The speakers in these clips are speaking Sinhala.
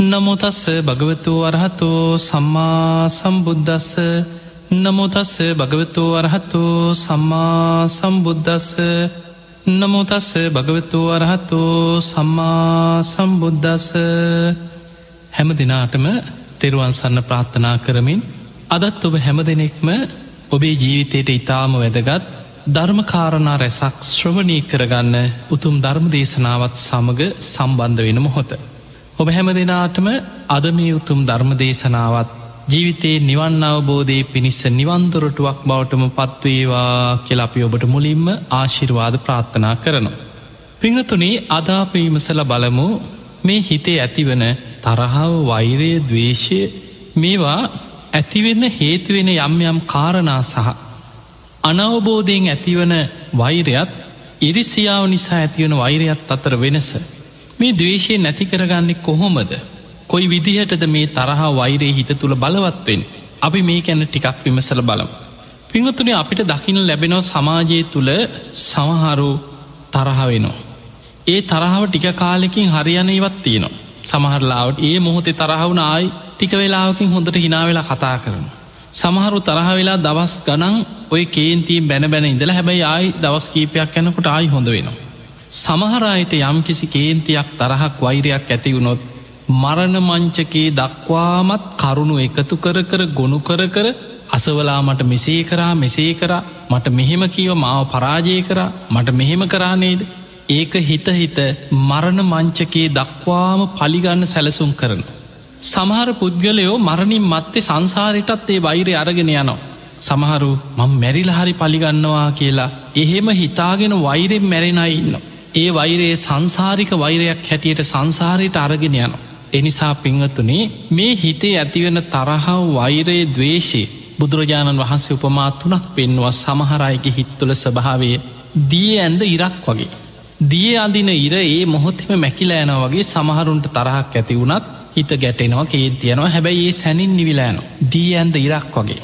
නමුතස්ස භගවතු අරහතු සම්මා සම්බුද්ධස්ස නමුතස්ස භගවතු අරහතු සම්මා සම්බුද්ධස්ස නමුතස්ස භගවතු අරහතු සම්මා සම්බුද්ධස්ස හැම දෙනාටම තෙරුවන් සන්න ප්‍රාර්ථනා කරමින් අදත් ඔබ හැම දෙනෙක්ම ඔබේ ජීවිතයට ඉතාම වැදගත් ධර්මකාරණා රැසක් ශ්‍රවණී කරගන්න උතුම් ධර්ම දේශනාවත් සමඟ සම්බන්ධ වෙන මොහොත. ඔබ හැම දෙනාටම අද මේ උතුම් ධර්ම දේශනාවත් ජීවිතයේ නිවන් අවබෝධය පිණිස්ස නිවන්දොරටුවක් බවටම පත්වේවා කෙලපි ඔබට මුලින්ම ආශිර්වාද ප්‍රාර්ථනා කරනවා. පිංහතුනේ අදාපීමසල බලමු මේ හිතේ ඇතිවන තරහාව වෛරය දවේශය මේවා ඇතිවෙන්න හේතුවෙන යම් යම් කාරණා සහ අනවබෝධයෙන් ඇතිවන වෛරයත් ඉරිසියාව නිසා ඇතිවන වෛරයත් අතර වෙනස මේ දවේශය නැති කරගන්නේ කොහොමද? කොයි විදිහටද මේ තරහා වෛරයේ හිත තුළ බලවත්වෙන් අපි මේ කැන ටිකක් විමසල බලම්. පිංහතුනේ අපිට දකින ලැබෙනව සමාජය තුළ සමහරු තරහ වෙනවා. ඒ තරහාව ටික කාලෙකින් හරියන ඉවත් තියෙනවා. සමහරලාවට ඒ මොහොතේ තරහවුණ ආයි ටික වෙලාවකින් හොඳට හිනාවෙලා කතා කරන සමහරු තරහ වෙලා දවස් ගනන් ඔය කේන්තිීම් බැන බැන ඉඳල හැබැයි ආයි දවස් කීපයක් යැනකොට ආයි හොඳ වෙනවා. සමහරයට යම්කිසි කේන්තියක් තරහක් වෛරයක් ඇතිවුණොත් මරණ මංචකේ දක්වාමත් කරුණු එකතු කර කර ගොුණු කර කර අසවලා මට මෙසේ කරා මෙසේ කරා මට මෙහෙම කියව මාව පරාජය කරා මට මෙහෙම කරානේද ඒක හිත හිත මරණ මංචකේ දක්වාම පලිගන්න සැලසුම් කරන. සමහර පුද්ගලයෝ මරණින් මත්තේ සංසාරිටත් ඒ වෛරය අරගෙන යනවා. සමහරු මං මැරිලහරි පලිගන්නවා කියලා එහෙම හිතාගෙන වෛරෙන් මැරෙනයි ඉන්න. ඒ වෛරයේ සංසාරික වෛරයක් හැටියට සංසාරයට අරගෙන යනවා. එනිසා පිංහතුනේ මේ හිතේ ඇතිවෙන තරහව වෛරයේ දවේශේ බුදුරජාණන් වහන්සේ උපමා තුනක් පෙන්වා සමහරයගේ හිත්තුල ස්භාවය දී ඇන්ද ඉරක් වගේ. දිය අදින ඉර ඒ මොහොතෙම මැකිලෑන වගේ සමහරුන්ට තරහක් ඇති වුණත් හිත ගැටෙනවා කේතියනවා හැබැයි ඒ සැනින් නිවිලෑන දී ඇන්ද ඉරක් වගේ.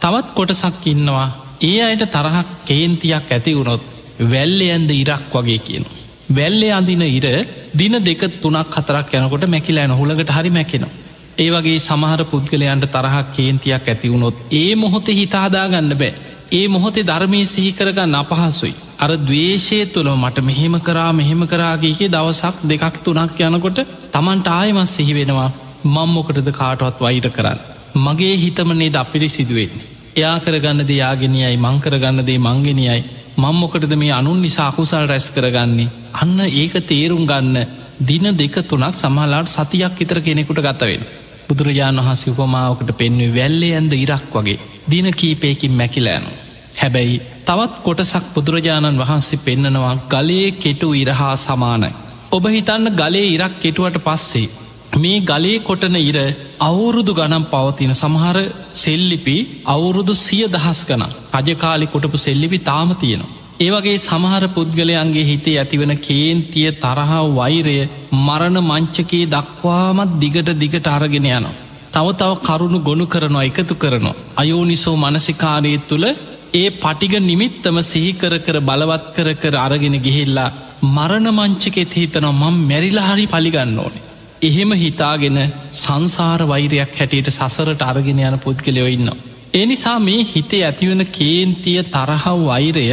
තවත් කොටසක් ඉන්නවා ඒ අයට තරහක් කේන්තියක් ඇති වුණොත් වැල්ලෙ ඇන්ද ඉරක් වගේ කියන. වැල්ලෙ අඳින ඉර දින දෙක තුනක් හතරක් යනකොට මැකිලෑන හුළඟට හරි මැකෙනවා. ඒ වගේ සමහර පුද්ගලයන්ට තරහක් කේන්තියක් ඇතිවුණොත් ඒ මොහොත හිතාදාගන්න බෑ ඒ මොහොතේ ධර්මය සිහිකරගන්න අපහසුයි. අර දවේශය තුළ මට මෙහෙම කරා මෙහෙම කරාගේගේ දවසක් දෙකක් තුනක් යනකොට තමන්ට ආයමත් සිහි වෙනවා මංමොකටද කාටවත් වෛර කරන්න. මගේ හිතමනේ ද අපිරි සිදුවෙන්නේ. එයා කරගන්න දෙයාගෙනයයි මංකරගන්න දේ මංගෙනයයි මංමොකටද මේ අනුන් නිසා අකුසල් රැස් කරගන්නේ අන්න ඒක තේරුම් ගන්න දින දෙක තුනක් සමහලාට සතියක් ඉතර කෙනෙකුට ගතවෙන. බුදුරජාණන් වහසි උපමාවකට පෙන්වේ වැල්ලේ ඇන්ද ඉරක් වගේ දින කීපයකින් මැකිලෑනු. හැබැයි තවත් කොටසක් බුදුරජාණන් වහන්සේ පෙන්නනවා ගලේ කෙටු ඉරහා සමානයි. ඔබ හිතන්න ගලේ ඉරක් කෙටුවට පස්සේ. මේ ගලේ කොටන ඉර අවුරුදු ගනම් පවතින සමහර සෙල්ලිපි අවුරුදු සිය දහස් ගනම් රජකාලි කොටපු සෙල්ලිපි තාම තියෙනවා. ඒවගේ සමහර පුද්ගලයන්ගේ හිතේ ඇතිවන කේන්තිය තරහා වෛරය මරණ මංචකයේ දක්වාමත් දිගට දිගට අරගෙන යනවා. තව තව කරුණු ගොුණු කරනවා එකතු කරනවා. අයෝනිසෝ මනසිකාරය තුළ ඒ පටිග නිමිත්තම සිහිකර කර බලවත් කර කර අරගෙන ගිහිල්ලා මරණ මංචකෙත් හිතනවා මං මැරිලාහරි පලිගන්න ඕනේ. එහෙම හිතාගෙන සංසාර වෛරයක් හැටියට සසරට අරගෙන යන පුද්ගලයෝ ඉන්න. එනිසා මේ හිතේ ඇතිවන කේන්තිය තරහව වෛරය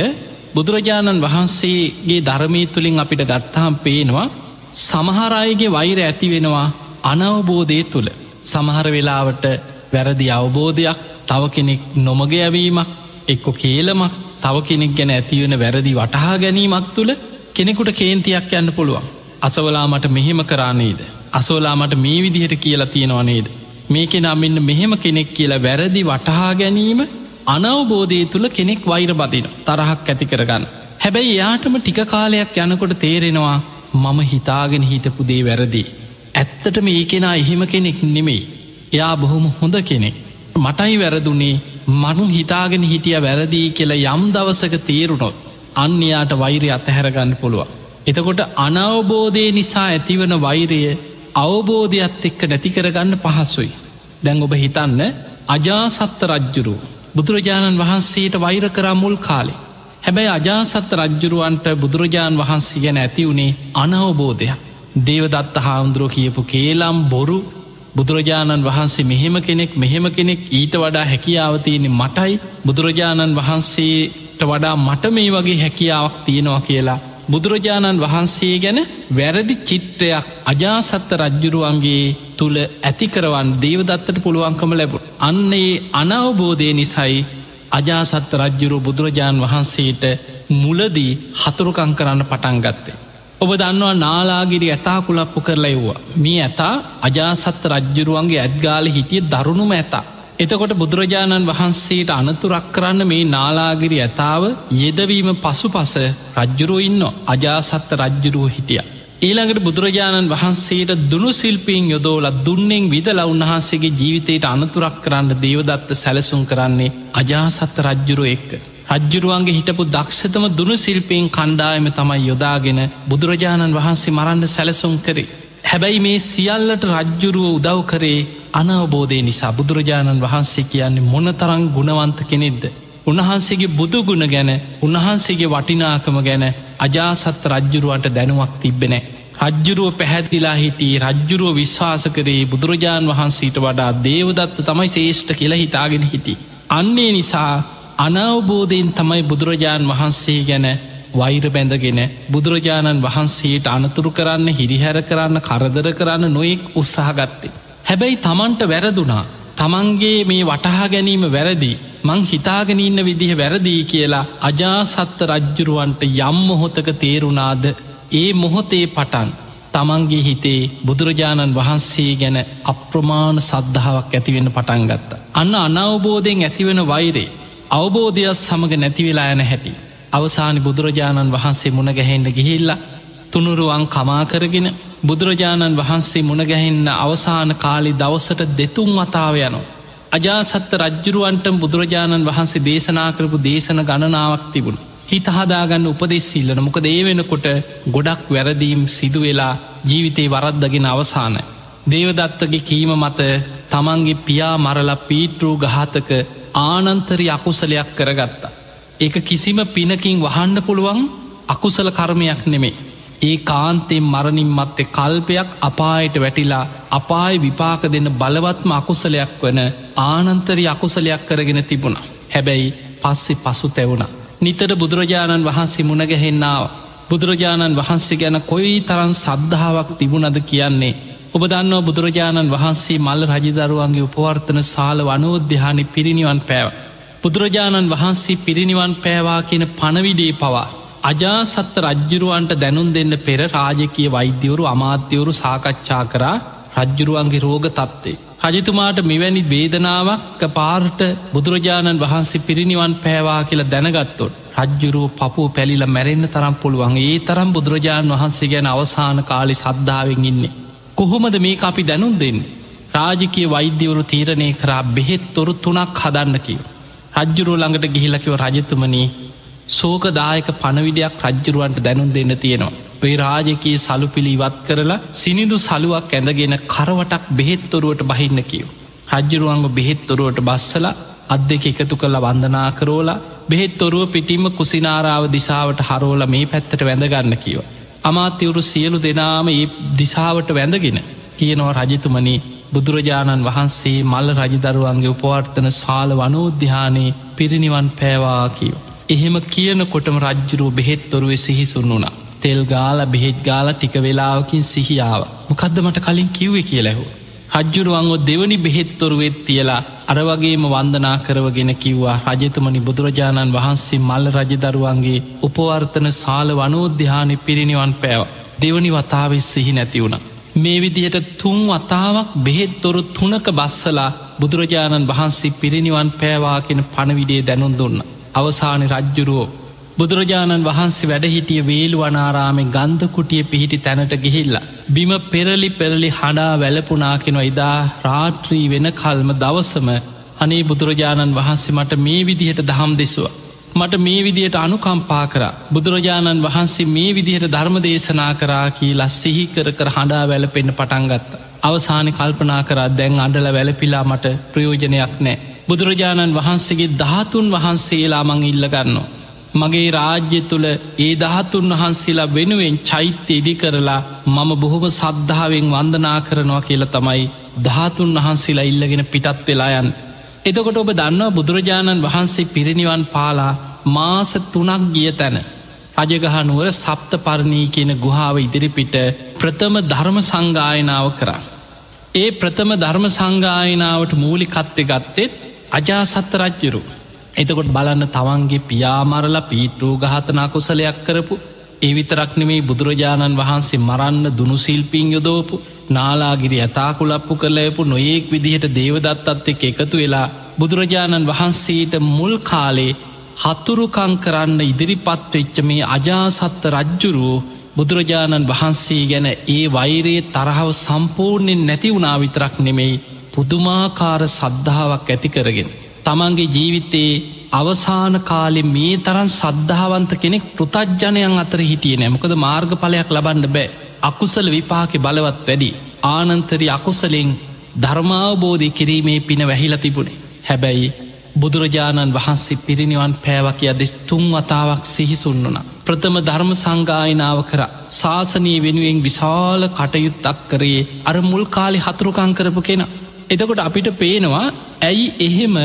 බුදුරජාණන් වහන්සේගේ ධර්මී තුළින් අපිට ගත්තාම් පේනවා. සමහරයගේ වෛර ඇති වෙනවා අනවබෝධය තුළ සමහර වෙලාවට වැරදි අවබෝධයක් තව කෙනෙක් නොමග ඇවීමක් එක්කො කියලමක් තව කෙනෙක් ගැන ඇතිවෙන වැරදි වටහා ගැනීමක් තුළ කෙනෙකුට කේන්තියක් යන්න පුළුවන්. අසවලා මට මෙහෙම කරන්නේද? අසෝලා මට මේ විදිහට කියලා තියෙනවා නේද? මේක නම්මන්න මෙහෙම කෙනෙක් කියලා වැරදි වටහා ගැනීම අනවබෝධය තුළ කෙනෙක් වෛර බදින තරහක් ඇති කරගන්න. හැබැයි යාටම ටික කාලයක් යනකොට තේරෙනවා මම හිතාගෙන හිටපු දේ වැරදි. ඇත්තට මේ කෙනා එහෙම කෙනෙක් නෙමෙයි. එයා බොහොම හොඳ කෙනෙක්. මටයි වැරදුනේ මනු හිතාගෙන හිටිය වැරදිී කියලා යම් දවසක තේරුණොත් අන්‍යයාට වෛරය අතහැරගන්න පුළුවන්. එතකොට අනවබෝධය නිසා ඇතිවන වෛරය අවබෝධයක්ත් එක්ක නැතිකරගන්න පහසුයි. දැන් ඔබ හිතන්න අජාසත්ත රජ්ජුරු බුදුරජාණන් වහන්සේට වෛර කරා මුල් කාලේ. හැබැයි අජාසත්ත රජ්ජුරුවන්ට බුදුරජාණන් වහන්සේ ගැන ඇති වුණේ අනවබෝධයක්. දේවදත්ත හාමුදුරුව කියපු කේලම් බොරු බුදුරජාණන් වහන්සේ මෙහෙම කෙනෙක් මෙහෙම කෙනෙක් ඊට වඩා හැකියාවතියනෙ මටයි බුදුරජාණන් වහන්සේට වඩා මට මේ වගේ හැකියාවක් තියෙනවා කියලා බුදුරජාණන් වහන්සේ ගැන වැරදි චිත්‍රයක් අජාසත්ත රජ්ජුරුවන්ගේ තුළ ඇතිකරවන් දේවදත්තට පුළුවන්කම ලැබු. අන්නේ අනවබෝධය නිසයි අජාසත්ත රජ්ජුරු බුදුරජාණන් වහන්සේට මුලදී හතුරුකං කරන්න පටන් ගත්තේ. ඔබ දන්නවා නාලාගිරි ඇතා කුලප්පු කරලා එව්වා. මේ ඇතා අජාසත්ත රජ්ජුරුවන්ගේ ඇත්ගාල හිටිය දරුණුම ඇතා. එතකොට බුදුරජාණන් වහන්සේට අනතුරක් කරන්න මේ නාලාගිරි ඇතාව යෙදවීම පසු පස රජ්ජුරුව ඉන්න අජාසත්ත රජ්ජුරුව හිටිය. ඊළඟට බුදුරජාණන් වහන්සේට දුනු සිල්පීන් යොදෝල දුන්නෙන් විදල උන්වහන්සේගේ ජීවිතයට අනතුරක් කරන්න දේවදත්ත සැලසුම් කරන්නේ අජාසත්ත රජ්ජුරුව එක්ක. රජ්ජුරුවන්ගේ හිටපු දක්ෂතම දුනු සිල්පයෙන් කණ්ඩායම තමයි යොදාගෙන බුදුරජාණන් වහන්සේ මරන්න සැලසුම් කරේ. හැබැයි මේ සියල්ලට රජ්ජුරුව උදව් කරේ අනවබෝධය නිසා බුදුරජාණන් වහන්සේ කියන්නේ මොනතරං ගුණවන්ත කෙනෙක්ද. උන්වහන්සේගේ බුදුගුණ ගැන උන්වහන්සේගේ වටිනාකම ගැන අජාසත් රජ්ජුරුවන්ට දැනුවක් තිබෙනෑ. රජ්ජුරුව පැහැදිලා හිටිය රජ්ජුරුව විශ්වාස කරේ බුදුරජාණන් වහන්සේට වඩා දේවදත්ත තමයි ශේෂ්ඨ කියලා හිතාගෙන හිටි. අන්නේ නිසා අනවබෝධයෙන් තමයි බුදුරජාණන් වහන්සේ ගැන වෛර බැඳගෙන බුදුරජාණන් වහන්සේට අනතුරු කරන්න හිරිහැර කරන්න කරදර කරන්න නොයෙක් උත්සාහගත්තේ. හැබැයි තමන්ට වැරදුනා තමන්ගේ මේ වටහා ගැනීම වැරදි මං හිතාගෙනඉන්න විදිහ වැරදිී කියලා අජාසත්ත රජ්ජුරුවන්ට යම් මොහොතක තේරුණාද ඒ මොහොතේ පටන් තමන්ගේ හිතේ බුදුරජාණන් වහන්සේ ගැන අප්‍රමාණ සද්ධාවක් ඇතිවෙන පටන්ගත්ත. අන්න අනවබෝධයෙන් ඇතිවෙන වෛරේ අවබෝධයක් සමඟ නැතිවෙලා යන හැටි. අවසානි බුදුරජාණන් වහන්සේ මුණගැහෙන්ට ගිහිල්ල තුනුරුවන් කමාකරගෙන බුදුරජාණන් වහන්සේ මුණගැහෙන්න අවසාන කාලි දවසට දෙතුන් වතාව යනවා. අජාසත්ත රජ්ජුරුවන්ට බුදුරජාණන් වහන්සේ දේශනා කරපු දේශන ගණනාවක් තිබුණ. හිත හදාගන්න උපදෙස්සිල්ලන මොකද ඒ වෙනකොට ගොඩක් වැරදීම් සිදුවෙලා ජීවිතේ වරද්දගෙන අවසානයි. දේවදත්තගේ කීම මත තමන්ගේ පියා මරලා පීටරූ ගහතක ආනන්තරි අකුසලයක් කරගත්තා. ඒක කිසිම පිනකින් වහන්න පුළුවන් අකුසල කර්මයක් නෙමේ. ඒ කාන්තෙන් මරණින් මත්තේ කල්පයක් අපායට වැටිලා අපාය විපාක දෙන්න බලවත්ම අකුසලයක් වන ආනන්තරි අකුසලයක් කරගෙන තිබුණ. හැබැයි පස්සෙ පසු තැවුණ. නිතර බුදුරජාණන් වහන්සේ මුණගැහෙන්නාව. බුදුරජාණන් වහන්සේ ගැන කොයි තරන් සද්ධාවක් තිබුණද කියන්නේ. ඔබ දන්නවා බුදුරජාණන් වහන්සේ මල්ල රජදරුවන්ගේ උපවර්තන සාල වනෝද්‍යානි පිරිනිවන් පෑව. බුදුරජාණන් වහන්සේ පිරිනිවන් පෑවා කියන පණවිඩේ පවා. අජාසත්ත රජ්ජුරුවන්ට දැනුන් දෙන්න පෙර රාජකය වෛද්‍යවරු අමාත්‍යවරු සාකච්ඡා කරා රජ්ජුරුවන්ගේ රෝග තත්වේ. රජතුමාට මෙවැනි වේදනාවක් පාර්ට බුදුරජාණන් වහන්සේ පිරිනිවන් පෑවා කියලා දැනගත්තොත්. රජ්ජුරුව පපුූ පැලිල මැරෙන්න්න තරම් පුළුවන් ඒ තරම් බුදුරජාණන් වහන්සේ ගැන අවසාන කාලි සද්ධාවෙන් ඉන්නේ. කොහොමද මේ අපි දැනුම් දෙන්න. රාජිකය වෛද්‍යවරු තීරණය කරා බෙහෙත් තොරු තුනක් හදන්න කිව. රජ්ජුරුව ළඟට ගිහිලකිව රජතුමනී සෝකදායක පණවිඩයක් රජ්ජුරුවන්ට දැනුම් දෙන්න තියෙනවා. ඔය රාජකයේ සලු පිළි ඉවත් කරලා සිනිදු සලුවක් ඇඳගෙන කරවටක් බෙහෙත්තොරුවට බහින්න කියව. රජ්ජුරුවන්ග බෙහෙත්තොරුවට බස්සල අත් දෙක එකතු කළ වන්දනා කරෝලා බෙහෙත්තොරුව පිටිම කුසිනාරාව දිසාවට හරෝල මේ පැත්තට වැඳගන්න කියව. අමාත්‍යවරු සියලු දෙනාම ඒ දිසාවට වැඳගෙන කියනවා රජතුමනී බුදුරජාණන් වහන්සේ මල්ල රජදරුවන්ගේ උපවර්තන සාල වනෝද්‍යානයේ පිරිනිවන් පෑවා කියව. එහෙම කියනකොටම රජ්ජුරුව බෙහෙත්තොරුවේ සිහිසුන් වුණා. තෙල් ගාල බෙහෙත් ගාල ටික වෙලාවකින් සිහියාව. මොකක්ද මට කලින් කිව්වේ කියලැහු. රජ්ජුරුවන්ව දෙවනි බෙහෙත්තොරුවෙත් තියලා අරවගේම වන්දනා කරවගෙන කිව්වා රජතුමනි බුදුරජාණන් වහන්සේ මල්ල රජදරුවන්ගේ උපවර්තන සාල වනෝද්‍යානි පිරිනිවන් පෑව. දෙවනි වතාවෙස් සිහි නැති වුණ. මේ විදිහට තුන් වතාවක් බෙහෙත්තොරු තුනක බස්සලා බුදුරජාණන් වහන්සේ පිරිනිවන් පෑවාකෙන පණවිඩේ දැනුන් දුන්න. අවසානි රජ්ජුරුවෝ බුදුරජාණන් වහන්සේ වැඩහිටිය වේලු වනාරාමෙන් ගන්ධකුටිය පිහිටි තැනට ගිහිල්ල. බිම පෙරලි පෙරලි හඬා වැලපුනාකෙන ඉදා රාත්‍රී වෙන කල්ම දවසම අනේ බුදුරජාණන් වහන්සේ මට මේ විදිහට දහම් දෙසුව. මට මේ විදියට අනුකම්පා කර බුදුරජාණන් වහන්සේ මේ විදිහට ධර්ම දේශනා කරා කියලා සිහි කර කර හඬා වැලපෙන්න්න පටන්ගත්ත. අවසානි කල්පනා කරා දැන් අඩල වැලපිලා මට ප්‍රයෝජනයක් නෑ. බුදුරජාණන් වහන්සේගේ ධාතුන් වහන්සේලා මං ඉල්ල ගන්නවා. මගේ රාජ්‍ය තුළ ඒ දහතුන් වහන්සේලා වෙනුවෙන් චෛත්‍ය ඉදි කරලා මම බොහොම සද්ධාවෙන් වන්දනා කරනවා කියල තමයි ධාතුන් වහන්සේලා ඉල්ලගෙන පිටත් වෙලායන්. එතකොට ඔබ දන්නවා බුදුරජාණන් වහන්සේ පිරිනිවන් පාලා මාස තුනක් ගිය තැන. රජගහනුවර සප්ත පරණී කියන ගුහාාව ඉදිරිපිට ප්‍රථම ධර්ම සංගායනාව කරා. ඒ ප්‍රථම ධර්ම සංගායනාවට මූලිකත්වය ගත්තෙත් අජාසත්ත රජ්ජුරු. එතකොට බලන්න තවන්ගේ පියාමරල පීටරූ ගහතනා කුසලයක් කරපු ඒ විතරක් නෙමේ බුදුරජාණන් වහන්සේ මරන්න දුනුසිල්පින් යොදෝපු නාලාගිරි ඇතාකුලප්පු කරලයපු නොයෙක් විදිහට දේවදත්තත් එක් එකතු වෙලා බුදුරජාණන් වහන්සේට මුල් කාලේ හතුරුකං කරන්න ඉදිරිපත් වෙච්ච මේ අජාසත්ත රජ්ජුරුවෝ බුදුරජාණන් වහන්සේ ගැන ඒ වෛරයේ තරහව සම්පූර්ණයෙන් නැති වුණා විතරක් නෙමෙයි පුදුමාකාර සද්ධාවක් ඇති කරගෙන. තමන්ගේ ජීවිතයේ අවසාන කාලෙ මේ තරන් සද්ධාවන්ත කෙනෙක් පෘතජ්ජනයන් අතර හිටිය නෑමකද මාර්ගඵලයක් ලබන්න බෑ අකුසල විපාකෙ බලවත් වැඩි ආනන්තරි අකුසලෙන් ධර්මාවබෝධය කිරීමේ පින වැහිල තිබුණේ හැබැයි බුදුරජාණන් වහන්සේ පිරිනිවන් පෑවක අදෙස් තුන් වතාවක් සිහිසුන්නුන. ප්‍රථම ධර්ම සංගායනාව කර ශාසනී වෙනුවෙන් විශාල කටයුත්තක් කරේ අර මුල් කාලි හතුරුකං කරපු කෙන. එතකොට අපිට පේනවා ඇයි එහෙම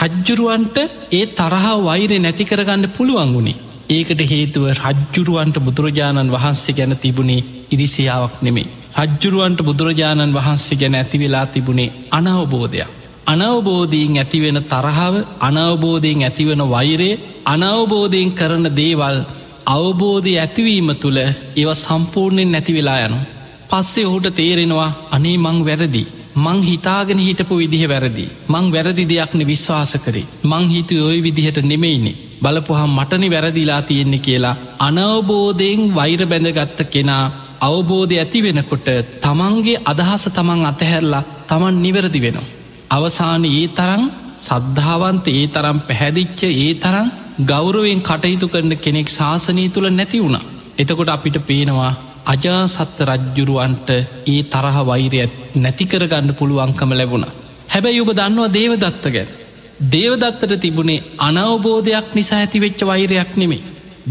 රජ්ජුරුවන්ට ඒ තරහ වෛරය නැති කරගන්න පුළුවන් වුණේ. ඒකට හේතුව රජ්ජුරුවන්ට බුදුරජාණන් වහන්සේ ගැන තිබුණේ ඉරිසියාවක් නෙමේ. රජ්ජුරුවන්ට බුදුරජාණන් වහන්සේ ගැන ඇති වෙලා තිබුණේ අනවබෝධයක්. අනවබෝධීෙන් ඇතිවෙන තරහාව අනවබෝධයෙන් ඇතිවන වෛරේ අනවබෝධයෙන් කරන දේවල් අවබෝධය ඇතිවීම තුළ ඒව සම්පූර්ණයෙන් නැතිවෙලා යනු. පස්සේ ඔහුට තේරෙනවා අනේ මං වැරදි. මං හිතාගෙන හිටපු විදිහ වැරදි. මං වැරදි දෙයක්න විශ්වාස කරේ. මං හිතු ඔය විදිහට නෙමෙයිනේ. බලපුහම් මටනි වැරදිලා තියෙන්නේ කියලා. අනවබෝධයෙන් වෛර බැඳගත්ත කෙනා අවබෝධය ඇති වෙනකොට තමන්ගේ අදහස තමන් අතහැරලා තමන් නිවැරදි වෙනවා. අවසාන ඒ තරම් සද්ධාවන්ත ඒ තරම් පැහැදිච්ච ඒ තරම් ගෞරුවෙන් කටයුතු කරන කෙනෙක් ශාසනී තුළ නැති වුණ. එතකොට අපිට පේනවා අජාසත්ත රජ්ජුරුවන්ට ඒ තරහ වෛරය නැතිකරගන්න පුළුවන්කම ලැබුණ. හැබැයි ඔබ දන්නවා දේවදත්ත ගැන. දේවදත්තට තිබුණේ අනවබෝධයක් නිසා ඇතිවෙච්ච වෛරයක් නෙමේ.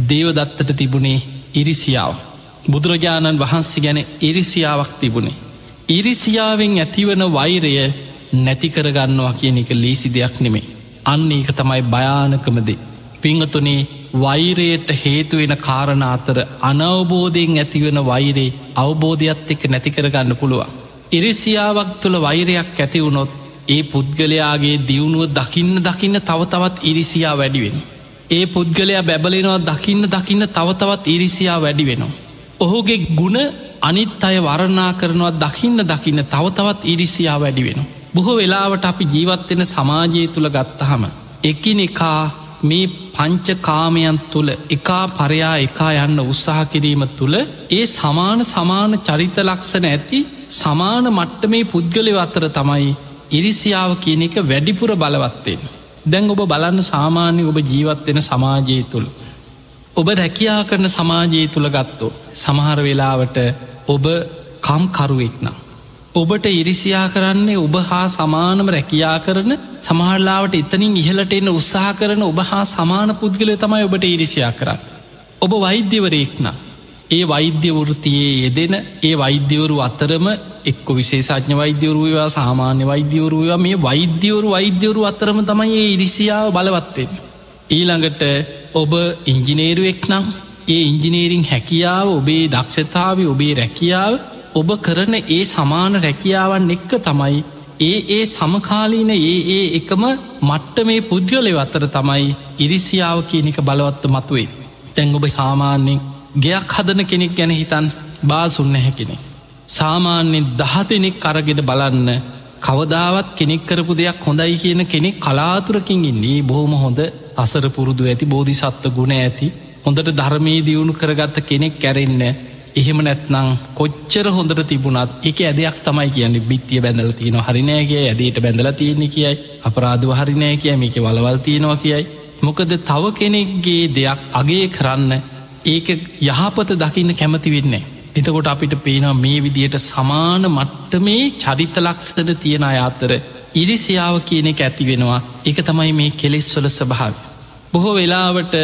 දේවදත්තට තිබුණේ ඉරිසියාව. බුදුරජාණන් වහන්සේ ගැන ඉරිසියාවක් තිබුණේ. ඉරිසියාවෙන් ඇතිවන වෛරය නැතිකරගන්නවා කියන එක ලීසි දෙයක් නෙමේ. අන්න ඒක තමයි භයානකමදේ. පිංහතුනේ වෛරයට හේතුවෙන කාරණ අතර අනවබෝධයෙන් ඇතිවෙන වෛරේ අවබෝධයක්ත් එක්ක නැතිකරගන්න පුළුවන්. ඉරිසියාවක් තුළ වෛරයක් ඇතිවුණොත් ඒ පුද්ගලයාගේ දියුණුව දකින්න දකින්න තවතවත් ඉරිසියා වැඩිවෙන. ඒ පුද්ගලයා බැබලෙනවා දකින්න දකින්න තවතවත් ඉරිසියා වැඩි වෙනවා. ඔහුගේ ගුණ අනිත් අය වරණා කරනවා දකින්න දකින්න තවතවත් ඉරිසියා වැඩි වෙනවා. බොහෝ වෙලාවට අපි ජීවත්වෙන සමාජය තුළ ගත්තහම. එකිනෙකා මේ පංචකාමයන් තුළ එකා පරයා එකා යන්න උත්සාහ කිරීම තුළ ඒ සමාන සමාන චරිත ලක්ෂණ ඇති සමාන මට්ට මේ පුද්ගලව අතර තමයි ඉරිසියාව කියන එක වැඩිපුර බලවත්වෙන්. දැන් ඔබ බලන්න සාමාන්‍ය ඔබ ජීවත්වෙන සමාජයේ තුළ. ඔබ රැකියා කරන සමාජයේ තුළ ගත්තෝ සමහර වෙලාවට ඔබ කම්කරුවෙක්නම්. ඔබට ඉරිසියා කරන්නේ ඔබ හා සමානම රැකියා කරන සමහරලාවට එතනින් ඉහලට එන්න උත්සාහ කරන ඔබ හා සමාන පුද්ගලය තමයි ඔබට ඉරිසියා කරන්න. ඔබ වෛද්‍යවරයෙක්න. ඒ වෛද්‍යවෘතියේ යෙදෙන ඒ වෛද්‍යවරු අතරම එක්ක විශේෂඥ වෛද්‍යවරුවවා සාමාන්‍ය වෛද්‍යවරුවා මේ වෛද්‍යවරු වෛද්‍යවරු අතරම තමයි ඒ ඉරිසියාව බලවත්තෙන්. ඊළඟට ඔබ ඉංජිනේරුවෙක් නම් ඒ ඉංජිනේරිං හැකියාව ඔබේ දක්ෂතාව ඔබේ රැකියාව ඔබ කරන ඒ සමාන රැකියාවන් එක්ක තමයි ඒ ඒ සමකාලීන ඒ ඒ එකම මට්ට මේ පුද්ගලය අත්තර තමයි ඉරිසියාව කියනික බලවත්ත මතුවේ. තැන් ඔබ සාමාන්‍යෙන් ගෙයක් හදන කෙනෙක් ගැන හිතන් බාසුන්න හැකෙනෙ. සාමාන්‍යෙන් දහ දෙනෙක් කරගෙන බලන්න කවදාවත් කෙනෙක් කරපු දෙයක් හොඳයි කියන කෙනෙක් කලාතුරකින් ඉන්නේ බොහොම හොඳ අසර පුරුදු ඇති බෝධි සත්ව ගුණ ඇති හොඳට ධර්මී දියුණු කරගත්ත කෙනෙක් කැරෙන්න එහෙම නැත්නං කොච්චර හොඳට තිබුණත් එක ඇදයක් තමයි කියන්නේ බිත්තිය බැඳල තියෙන හරිනෑගේ ඇදට බැඳල තියෙන්නේ කියයි අපරාධ හරිනෑ කිය මේක වලවල් තියෙනවා කියයි මොකද තව කෙනෙක්ගේ දෙයක් අගේ කරන්න ඒක යහපත දකින්න කැමති වෙන්නේ. එතකොට අපිට පේනවා මේ විදියට සමාන මට්ට මේ චරිත ලක්ෂද තියෙන අයාතර ඉරිසියාව කියන එක ඇති වෙනවා එක තමයි මේ කෙලෙස්වල ස්භාව. බොහෝ වෙලාවට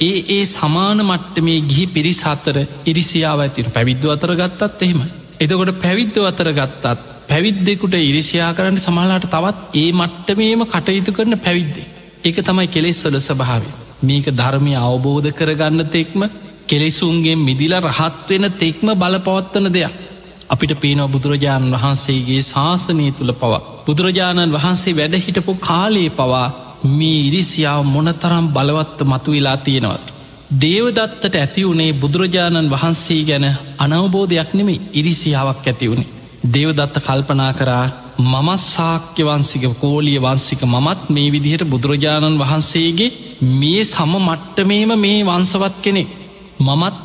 ඒ ඒ සමාන මට්ට මේ ගිහි පිරිස් අතර ඉරිසියාව ඇතිර පැවිද්ව අතර ගත්තත් එහෙම. එතකොට පැවිද්ද අතර ගත්තත් පැවිද්දෙකුට ඉරිසියා කරන්න සමහලාට තවත් ඒ මට්ටමේම කටයුතු කරන පැවිද්දේ. ඒක තමයි කෙලෙස්වල ස්භාවේ. මේක ධර්මය අවබෝධ කරගන්න තෙක්ම කෙලෙසුන්ගේ මිදිල රහත්වෙන තෙක්ම බලපවත්වන දෙයක්. අපිට පේනව බුදුරජාණන් වහන්සේගේ ශාසනය තුළ පවා. බුදුරජාණන් වහන්සේ වැඩහිටපු කාලයේ පවා මේ ඉරිසියාව මොනතරම් බලවත්ත මතු වෙලා තියෙනවත්. දේවදත්තට ඇති වුණේ බුදුරජාණන් වහන්සේ ගැන අනවබෝධයක් නෙමේ ඉරිසියාවක් ඇති වුණේ. දේවදත්ත කල්පනා කරා මමත් සාක්‍ය වන්සික කෝලිය වන්සික මමත් මේ විදිහට බුදුරජාණන් වහන්සේගේ මේ සම මට්ටමේම මේ වන්සවත් කෙනෙ මමත්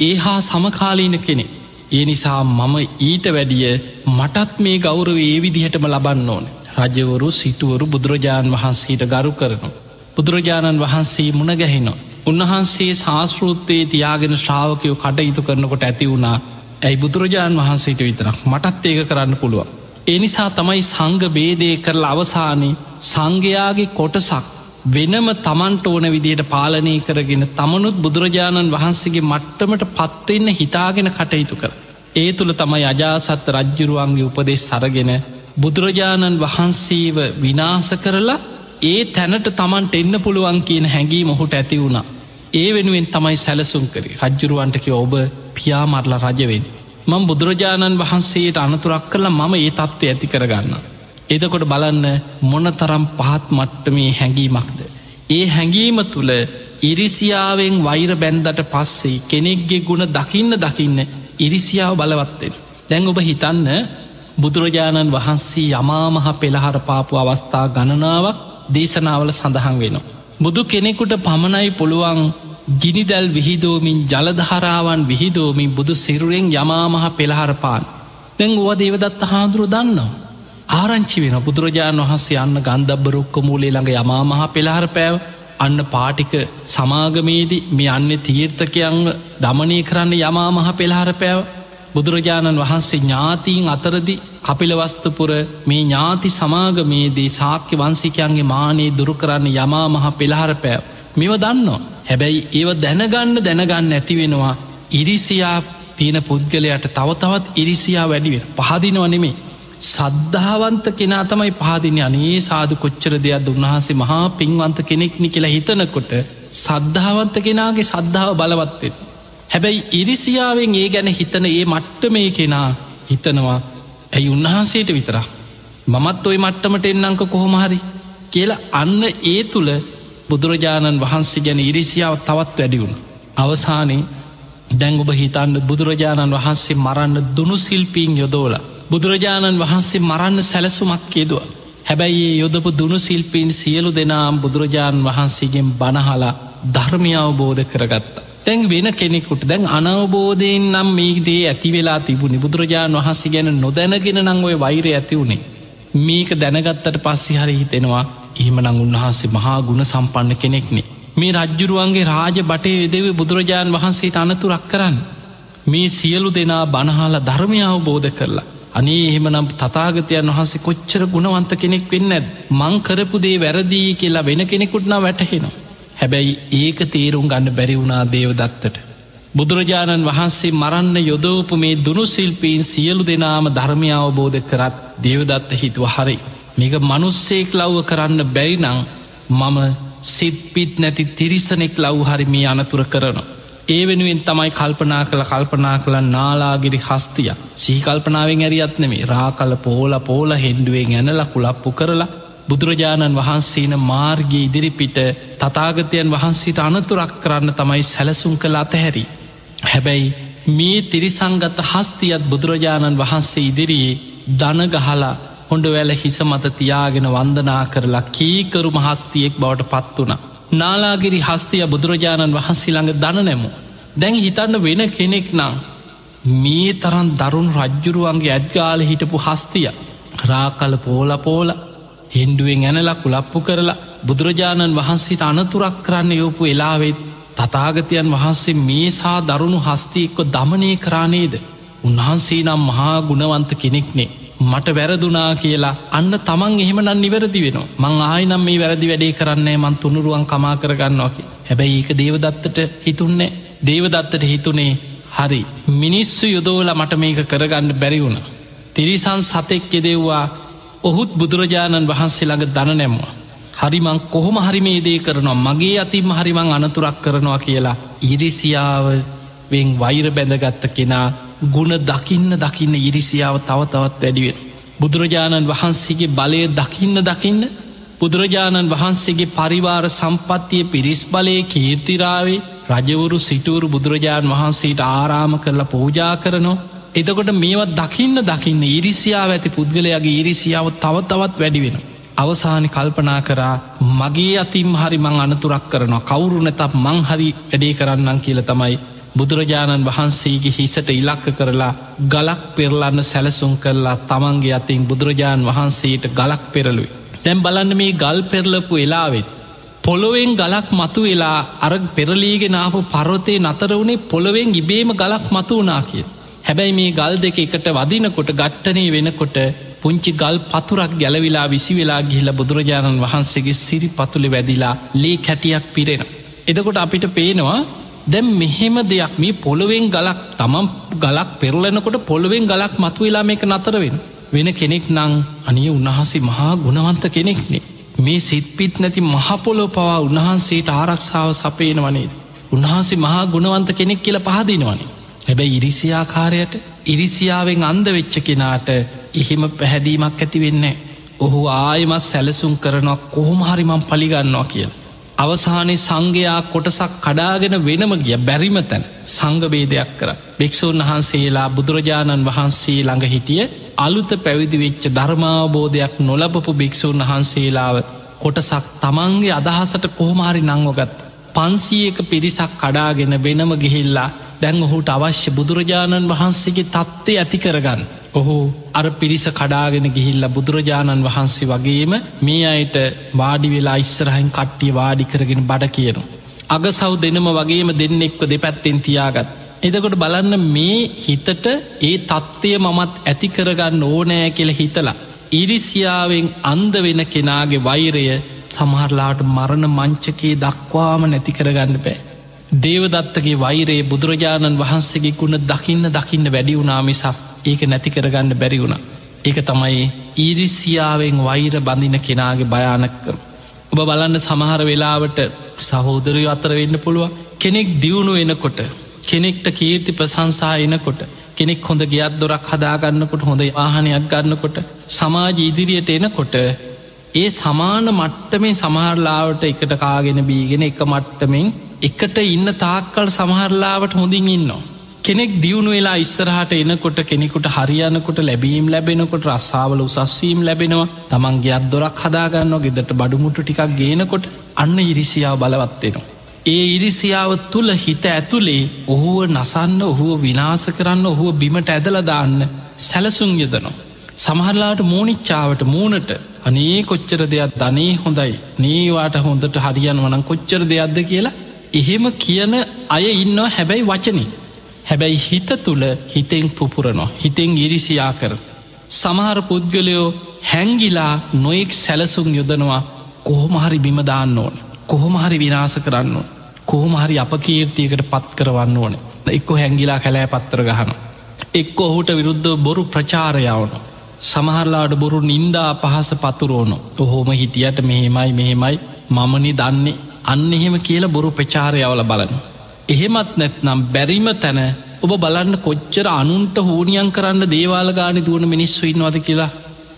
ඒ හා සමකාලීන කෙනෙ ඒ නිසා මම ඊට වැඩිය මටත් මේ ගෞරව ඒ විදිහටම ලබන්න ඕන රජවරු සිටුවරු බුදුරජාණන් වහන්සේට ගරු කරනු. බුදුරජාණන් වහන්සේ මුණගැහෙනවා. උන්වහන්සේ ශාස්ෘත්තයේ තියාගෙන ශ්‍රාවකයෝ කටයුතු කරනකොට ඇති වුණා ඇයි බුදුරජාණන් වහන්සේට විතරක් මටත් ඒක කරන්න පුළුවන්. එනිසා තමයි සංග බේදය කරලා අවසානයේ සංඝයාගේ කොටසක් වෙනම තමන්ට ඕන විදියට පාලනය කරගෙන තමනුත් බුදුරජාණන් වහන්සේගේ මට්ටමට පත්වවෙන්න හිතාගෙන කටයුතු කර. ඒ තුළ තමයි අජාසත්ත රජ්ජුරුවන්ගේ උපදෙස් සරගෙන බුදුරජාණන් වහන්සේව විනාස කරලා ඒ තැනට තමන්ට එන්න පුළුවන් කියන හැඟී මොහුට ඇති වුණා. ඒ වෙනුවෙන් තමයි සැලසුම් කරි රජ්ජුරුවන්ටක ඔබ පියාමරලා රජවෙන්. මං බුදුරජාණන් වහන්සේට අනතුරක් කරලා මම ඒ තත්ත්ව ඇති කරගන්න. එදකොට බලන්න මොන තරම් පහත් මට්ටමේ හැඟීමක්ද. ඒ හැඟීම තුළ ඉරිසියාවෙන් වෛර බැන්දට පස්සේ කෙනෙක්ගේ ගුණ දකින්න දකින්න ඉරිසියාව බලවත්තෙන. දැන් ඔබ හිතන්න බුදුරජාණන් වහන්සේ යමාමහ පෙළහර පාපු අවස්ථා ගණනාවක් දේශනාවල සඳහන් වෙනවා. බුදු කෙනෙකුට පමණයි පුළුවන් ගිනිදැල් විහිදෝමින් ජලධාරාවන් විහිදෝමින් බුදු සිරුරෙන් යමාමහ පෙළහරපාන් දැන් ඕව දේවදත්ත හාදුරු දන්නවා. ආරංචි වෙන බුදුරජාණන් වහන්සේ යන්න ගන්ධබ රුක්ක මූලේ ළඟ යමාමහ පෙළහර පැව. අන්න පාටික සමාගමේදී මේ අන්න තීර්ථකයන්ව දමනය කරන්න යමාමහ පෙළහර පැව. බුදුරජාණන් වහන්සේ ඥාතීන් අතරදි කපිලවස්තුපුර මේ ඥාති සමාගමේදී සාක්‍ය වන්සිකයන්ගේ මානයේ දුරු කරන්න යමා මහ පෙළහර පෑව. මෙව දන්නවා. හැබැයි ඒව දැනගන්න දැනගන්න ඇතිවෙනවා ඉරිසියා තියෙන පුද්ගලයට තවතවත් ඉරිසියා වැඩිවෙන පහදිනව නෙමේ සද්ධාවන්ත කෙනා තමයි පහදින අනේ සාදු කොච්චර දෙයක් උන්වහන්සේ මහා පින්වන්ත කෙනෙක්නි කියලා හිතනකොට සද්ධාවන්ත කෙනාගේ සද්ධාව බලවත්තෙන් හැබැයි ඉරිසියාවෙන් ඒ ගැන හිතන ඒ මට්ට මේ කෙනා හිතනවා ඇයි උන්වහන්සේට විතර මමත් ඔය මට්ටමට එන්නංක කොහොමහරි කියලා අන්න ඒ තුළ බුදුරජාණන් වහන්සේ ගැන ඉරිසියාව තවත් වැඩිවුණ අවසානයේ දැංගුබ හිතන්න බුදුරජාණන් වහන්සේ මරන්න දුනු සිල්පීන් යොදෝල බුදුරජාණන් වහන්සේ මරන්න සැලසුමක් යෙදවා. හැබැයි ඒ යොදපු දුනු සිල්පීන් සියලු දෙනාම් බුදුරජාණන් වහන්සේගෙන් බණහලා ධර්මය අවබෝධ කරගත්තා. තැන් වෙන කෙනෙකුට දැන් අනවබෝධයෙන් නම් මේදේ ඇති වෙලා තිබුණි බුදුරජාණන් වහන්සේ ගැන නොදැනගෙන නං ඔය වෛර ඇති වුණේ. මේක දැනගත්තට පස්සෙ හරි හිතෙනවා එහෙමනං උන්වහන්සේ මහා ගුණ සම්පන්න කෙනෙක්නේ මේ රජ්ජුරුවන්ගේ රාජ බටේ යදෙව බුදුරජාණන් වහන්සේට අනතුරක් කරන්න. මේ සියලු දෙනා බණහාල ධර්මය අවබෝධ කරලා අනේ එහෙමනම් තතාගතයන් වහන්සේ කොච්චර ගුණවන්ත කෙනෙක් වෙන්න මං කරපු දේ වැරදිී කියලා වෙන කෙනෙකුටනා වැටහෙනවා හැබැයි ඒක තේරුම් ගන්න බැරි වුණා දේවදත්තට. බුදුරජාණන් වහන්සේ මරන්න යොදෝපු මේ දුනුසිල්පීන් සියලු දෙනාම ධර්මය අවබෝධ කරත් දේවදත්ත හිතුව හරි. මේක මනුස්සෙක් ලව්ව කරන්න බැරිනං මම සිත්පිත් නැති තිරිසනෙක් ලව් හරි මේ අනතුර කරන. ඒ වෙනුවෙන් තමයි කල්පනා කළ කල්පනා කළ නාලාගිරි හස්තිය සීකල්පනාවෙන් ඇරියත්නෙමේ රා කල පෝල පෝල හෙන්ඩුවෙන් ඇනල කුලප්පු කරලා බුදුරජාණන් වහන්සේන මාර්ගය ඉදිරිපිට තතාගතයන් වහන්සේට අනතුරක් කරන්න තමයි සැලසුම් කළ අතහැරි. හැබැයි මේ තිරිසංගත හස්තියත් බුදුරජාණන් වහන්සේ ඉදිරියේ දනගහලා හොඩ වැල හිස මත තියාගෙන වන්දනා කරලා කීකරු මහස්තියෙක් බවට පත් වුණ. නාලාගිරි හස්තිය බුදුරජාණන් වහන්සේ ළඟ දන නැමු. දැන් හිතන්න වෙන කෙනෙක් නං මේ තරන් දරුණු රජ්ජුරුවන්ගේ ඇත්ගාල හිටපු හස්තිය රාකල පෝල පෝල හෙන්ඩුවෙන් ඇනලා කුලප්පු කරලා බුදුරජාණන් වහන්සේට අනතුරක් කරන්න යෝපු එලාවෙත් තතාගතයන් වහන්සේ මේසා දරුණු හස්තියෙක්ව දමනය කරානේද උන්වහන්සේ නම් මහා ගුණවන්ත කෙනෙක්නේ මට වැරදුනා කියලා අන්න තමන් එහෙමනන් නිවැරදි වෙන මං ආයනම් මේ වැරදි වැඩේ කරන්නේ මන් තුනුරුවන් කමා කරගන්නවාකි හැබැයි ඒක දේවදත්තට හිතුන්නේ දේවදත්තට හිතුනේ හරි. මිනිස්සු යොදෝල මට මේක කරගන්න බැරි වුණ. තිරිසන් සතෙක් යෙදෙව්වා ඔහුත් බුදුරජාණන් වහන්සේ ළඟ දන නැම්වා. හරිමං කොහොම හරි මේ දේ කරනවා. මගේ අතිම හරිමං අනතුරක් කරනවා කියලා ඉරිසියාව වෙන් වෛර බැඳගත්ත කෙනා ගුණ දකින්න දකින්න ඉරිසියාව තව තවත් වැඩිවෙන. බුදුරජාණන් වහන්සේගේ බලය දකින්න දකින්න බුදුරජාණන් වහන්සේගේ පරිවාර සම්පත්තිය පිරිස් බලය කීර්තිරාවේ රජවරු සිටුවරු බුදුරජාණන් වහන්සේට ආරාම කරලා පූජා කරනවා එතකොට මේවත් දකින්න දකින්න ඉරිසියාව ඇති පුද්ගලයාගේ ඉරිසියාව තව තවත් වැඩිවෙන. අවසානි කල්පනා කරා මගේ අතිම් හරි මං අනතුරක් කරනවා කවුරු නැතත් මං හරි වැඩේ කරන්නම් කියල තමයි බුදුරජාණන් වහන්සේගේ හිසට ඉලක්ක කරලා ගලක් පෙරලන්න සැලසුම් කරලා තමන්ගේ අතින් බුදුරජාණන් වහන්සේට ගලක් පෙරලුයි. දැම් බලන්න මේ ගල් පෙරලපු එලාවෙත්. පොළොවෙන් ගලක් මතු වෙලා අර පෙරලීගෙනාපු පරොතේ නතර වුණේ පොළොවෙන් ඉබේම ගලක් මතු වනා කිය. හැබැයි මේ ගල් දෙක එකට වදිනකොට ගට්ටනය වෙනකොට පුංචි ගල් පතුරක් ගැලවිලා විසි වෙලා ගිහිල බුදුරජාණන් වහන්සේගේ සිරි පතුළෙ වැදිලා ලේ කැටියක් පිරෙන. එදකොට අපිට පේනවා දැම් මෙහෙම දෙයක් මේ පොළොවෙන් ගලක් තමම් ගලක් පෙරලනකොට පොළොවෙන් ගලක් මතුවෙලා මේක නතරවෙන. වෙන කෙනෙක් නං අනිය උන්වහන්සේ මහා ගුණවන්ත කෙනෙක්නේ. මේ සිත්පිත් නැති මහපොලො පවා උන්වහන්සේට ආරක්ෂාව සපේන වනේද. උන්වහන්සේ මහා ගුණවන්ත කෙනෙක් කියල පහදිනවනේ. හැබැයි ඉරිසියාකාරයට ඉරිසියාවෙන් අන්ද වෙච්ච කෙනාට එහෙම පැහැදීමක් ඇති වෙන්නේ. ඔහු ආයමත් සැලසුම් කරනවා කොහොමහරිමම් පලිගන්නවා කියලා. අවසානයේ සංඝයා කොටසක් කඩාගෙන වෙනම ගිය බැරිම තැන්. සංගබේදයක් කර. භික්‍ෂූන් වහන්සේලා බුදුරජාණන් වහන්සේ ළඟ හිටිය අලුත පැවිදි වෙච්ච ධර්මාවබෝධයක් නොලබපු භික්‍ෂූන් වහන්සේලාව කොටසක් තමන්ගේ අදහසට කොහොමාරි නංවගත් පන්සියක පිරිසක් කඩාගෙන වෙනම ගිහිල්ලා දැන් ඔහුට අවශ්‍ය බුදුරජාණන් වහන්සේගේ තත්ත්වය ඇති කරගන්න. ඔහු අර පිරිස කඩාගෙන ගිහිල්ල බුදුරජාණන් වහන්සේ වගේම මේ අයට වාඩි වෙලා ඉස්සරහන් කට්ටිය වාඩි කරගෙන බඩ කියනු. අග සව් දෙනම වගේම දෙන්නෙක්ව දෙපැත්තෙන් තියාගත්. එදකොට බලන්න මේ හිතට ඒ තත්ත්වය මමත් ඇති කරගන්න ඕනෑ කියල හිතලා. ඉරිසියාවෙන් අන්ද වෙන කෙනාගේ වෛරය සමහරලාට මරණ මංචකයේ දක්වාම නැති කරගන්න බෑ. දේවදත්තගේ වෛරයේ බුදුරජාණන් වහන්සේගේ ගුණ දකින්න දකින්න වැඩි වුණාමිසක් ඒක නැති කරගන්න බැරි වුණ. ඒක තමයි ඊරිසියාවෙන් වෛර බඳින කෙනාගේ භයානක්කර. ඔබ බලන්න සමහර වෙලාවට සහෝදරය අතර වෙන්න පුළුව කෙනෙක් දියුණු එනකොට කෙනෙක්ට කීර්ති ප්‍රසංසා එනකොට කෙනෙක් හොඳ ගියත් දොරක් හදාගන්නකොට හොඳ ආහනයක් ගන්නකොට සමාජ ඉදිරියට එනකොට ඒ සමාන මට්ටමේ සමහරලාවට එකට කාගෙන බීගෙන එක මට්ටමෙන් එකට ඉන්න තාක්කල් සමහරලාවට හොඳින් ඉන්නවා. කෙනෙක් දියුණු වෙලා ඉස්සරහට එනකොට කෙනෙකුට හරියනකොට ලැබීම් ලැබෙනකොට රස්සාාවල උසස්වීම් ලැබෙනවා තමන්ගේ අත්දොරක් හදාගන්න ගෙදට බඩුමුට ටිකක් ගේනකොට අන්න ඉරිසියාව බලවත්වෙනවා. ඒ ඉරිසියාව තුළ හිත ඇතුළේ ඔහුව නසන්න ඔහුව විනාස කරන්න ඔහුව බිමට ඇදලදාන්න සැලසුන් යදනවා. සමහරලාට මූනිච්චාවට මූනට අනේ කොච්චර දෙයක් ධනේ හොඳයි නේවාට හොඳට හරියන් වනම් කොච්චර දෙයක්ද කියලා එහෙම කියන අය ඉන්නවා හැබැයි වචනී. හැබැයි හිත තුළ හිතෙන් පුපුරනවා හිතෙන් ඉරිසියා කර. සමහර පුද්ගලයෝ හැංගිලා නොයෙක් සැලසුම් යොදනවා කොහොමහරි බිමදාන්න ඕන. කොහොමහරි විනාස කරන්න ඕන. කොහොමහරි අප කීර්තියකට පත් කරවන්න ඕන. එක්කො හැංගිලා කැලෑ පත්තර ගහන. එක්ක ඔහුට විරුද්ධ බොරු ප්‍රචාරයවන. සමහරලාට බොරු නින්දා පහස පතුරෝන ඔහොම හිටියට මෙහෙමයි මෙහෙමයි මමනි දන්නේ අන්න එහෙම කියලා බොරු ප්‍රචාරයවල බලන. එහෙමත් නැත්නම් බැරිම තැන ඔබ බලන්න කොච්චර අනුන්ට හූනියන් කරන්න දේවාල ගානි දුවන මිනිස්සු ඉන්නවද කියලා?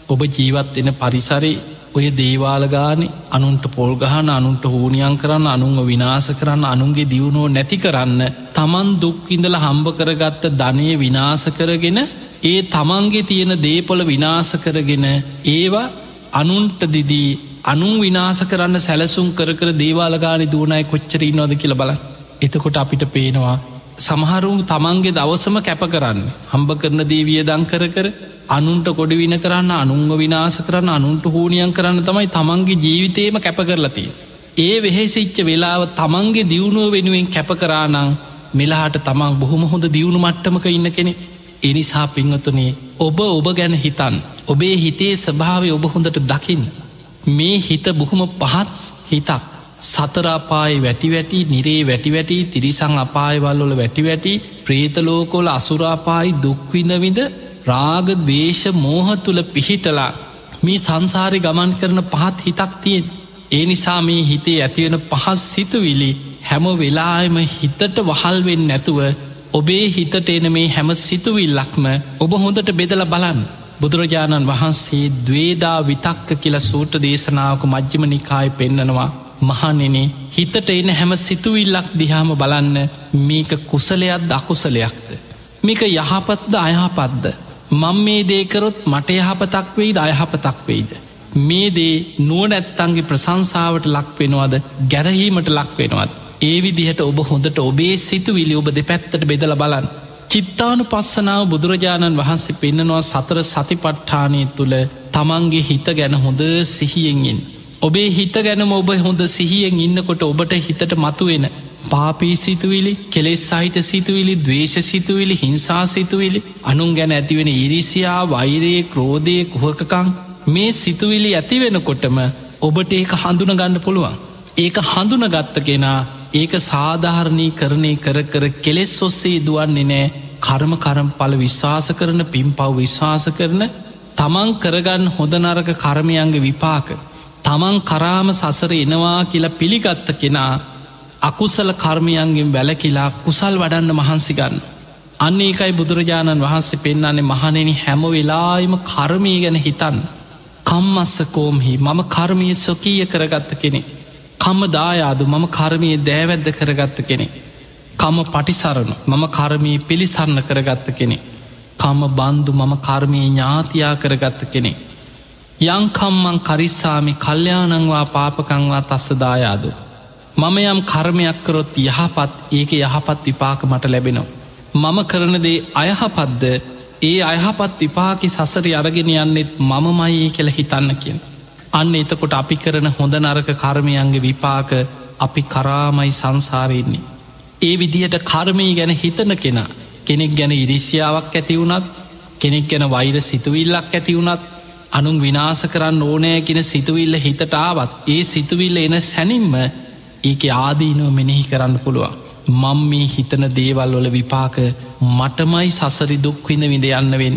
ඔබ ජීවත් එන පරිසරේ ඔය දේවාලගානි අනුන්ට පොල්ගහන අනුන්ට හූනියන් කරන්න අනුන්ව විනාස කරන්න අනුන්ගේ දියුණුව නැති කරන්න තමන් දුක්ඉඳල හම්බ කරගත්ත ධනය විනාස කරගෙන ඒ තමන්ගේ තියෙන දේපොල විනාස කරගෙන ඒවා අනුන්ට දිදී අනුන් විනාස කරන්න සැලසුම් කර කර දේවාලගානි දූනයි කොච්චර ඉන්නවද කියල බල එතකොට අපිට පේනවා සමහරුම් තමන්ගේ දවසම කැප කරන්න. හම්බ කරන දේවිය දං කර කර අනුන්ට කොඩවින කරන්න අනුන්ව විනාස කරන්න අනුන්ට හූනියන් කරන්න තමයි තමන්ගේ ජීවිතේම කැප කරලතිය. ඒ වෙහෙසිච්ච වෙලාව තමන්ගේ දියුණුව වෙනුවෙන් කැප කරානං මෙලාට තමන් බොහොම හොඳ දියුණු මට්ටමක ඉන්න කෙනෙ එනිසා පිංහතුනේ ඔබ ඔබ ගැන හිතන්. ඔබේ හිතේ ස්භාවය ඔබ හොඳට දකිින් මේ හිත බොහොම පහත් හිතක්. සතරාපායි වැටි වැටි නිරේ වැටි වැටි තිරිසං අපායවල්ලොල වැටි වැටි ප්‍රේතලෝකොල අසුරාපායි දුක්විඳවිඳ රාග දේශ මෝහ තුළ පිහිටලා මේ සංසාරය ගමන් කරන පහත් හිතක් තියෙන්. ඒ නිසා මේ හිතේ ඇතිවෙන පහස් සිතුවිලි හැම වෙලාම හිතට වහල්වෙන් නැතුව ඔබේ හිතට එන මේ හැම සිතුවිල්ලක්ම ඔබ හොඳට බෙදල බලන්න. බුදුරජාණන් වහන්සේ දවේදා විතක්ක කියල සූට දේශනාවක මජ්්‍යම නිකාය පෙන්නනවා. මහනෙනේ හිතට එන හැම සිතුවිල්ලක් දිහාම බලන්න මේක කුසලයක් දකුසලයක්ද. මේක යහපත්ද අයහපත්ද. මං මේ දේකරොත් මට යහපතක් වෙයිද අයහපතක් වෙයිද. මේ දේ නුවනැත්තන්ගේ ප්‍රසංසාවට ලක් වෙනවාද ගැරහීමට ලක් වෙනවත්. ඒ විදිහට ඔබ හොඳට ඔබේ සිතුවිලි ඔබ දෙ පැත්තට බෙදල බලන්න. චිත්තානු පස්සනාව බුදුරජාණන් වහන්සේ පෙන්න්නනවා සතර සතිපට්ඨානය තුළ තමන්ගේ හිත ගැන හොඳ සිහියෙන්ෙන්. ඔබේ හිත ගැනම ඔබ හොඳ සිහියෙන් ඉන්නකොට ඔබට හිතට මතුවෙන පාපී සිතුවිලි කෙලෙස් සහිත සිතුවිලි දවේශ සිතුවිලි හිංසා සිතුවිලි අනුන් ගැන ඇතිවෙන ඉරිසියා වෛරයේ ක්‍රෝධය කුහකකං මේ සිතුවිලි ඇතිවෙනකොටම ඔබට ඒක හඳුන ගන්න පුළුවන්. ඒක හඳුන ගත්ත කෙනා ඒක සාධාරණී කරණය කර කර කෙලෙස් ඔස්සේ දුවන්නේ නෑ කර්ම කරම් පල විශ්වාස කරන පින් පව් විශ්වාස කරන තමන් කරගන්න හොඳනරක කර්මයන්ගේ විපාක. තමන් කරාම සසර එනවා කියලා පිළිගත්ත කෙනා අකුසල කර්මයන්ගෙන් වැලකිලා කුසල් වඩන්න මහන්සිගන්න. අන්න ඒකයි බුදුරජාණන් වහන්සේ පෙන්න්නන්නේ මහනෙන හැම වෙලායිම කර්මය ගැන හිතන්න. කම්මස්ස කෝම්හි මම කර්මය සොකීය කරගත්ත කෙනෙ. කම්ම දායාදු මම කර්මය දෑවැද්ද කරගත්ත කෙනෙ. කම පටිසරණු මම කර්මී පිළිසරණ කරගත්ත කෙනෙ. කම්ම බන්දු මම කර්මය ඥාතියා කරගත්ත කෙනෙ. යංකම්මං කරිස්සාමි කල්්‍යයානංවා පාපකංවා තස්ස දායාදු. මම යම් කර්මයක් කරොත් යහපත් ඒක යහපත් විපාක මට ලැබෙනවා. මම කරනදේ අයහපත්ද ඒ අයහපත් විපාකි සසරි අරගෙන යන්නෙත් මමමයි කියල හිතන්න කියෙන්. අන්න එතකොට අපි කරන හොඳ නරක කර්මයන්ගේ විපාක අපි කරාමයි සංසාරයෙන්නේ. ඒ විදිහට කර්මී ගැන හිතන කෙනා කෙනෙක් ගැන ඉරිසියාවක් ඇතිවුනත් කෙනෙක් ගැන වෛර සිතුවිල්ලක් ඇතිවුනත් අනුන් විනාස කරන්න ඕනෑ කියෙන සිතුවිල්ල හිතටාවත් ඒ සිතුවිල්ල එන සැනින්ම ඒක ආදීනුව මෙනෙහි කරන්න පුළුවන්. මං මේ හිතන දේවල් වල විපාක මටමයි සසරි දුක්විඳ විඳ යන්නවෙන්.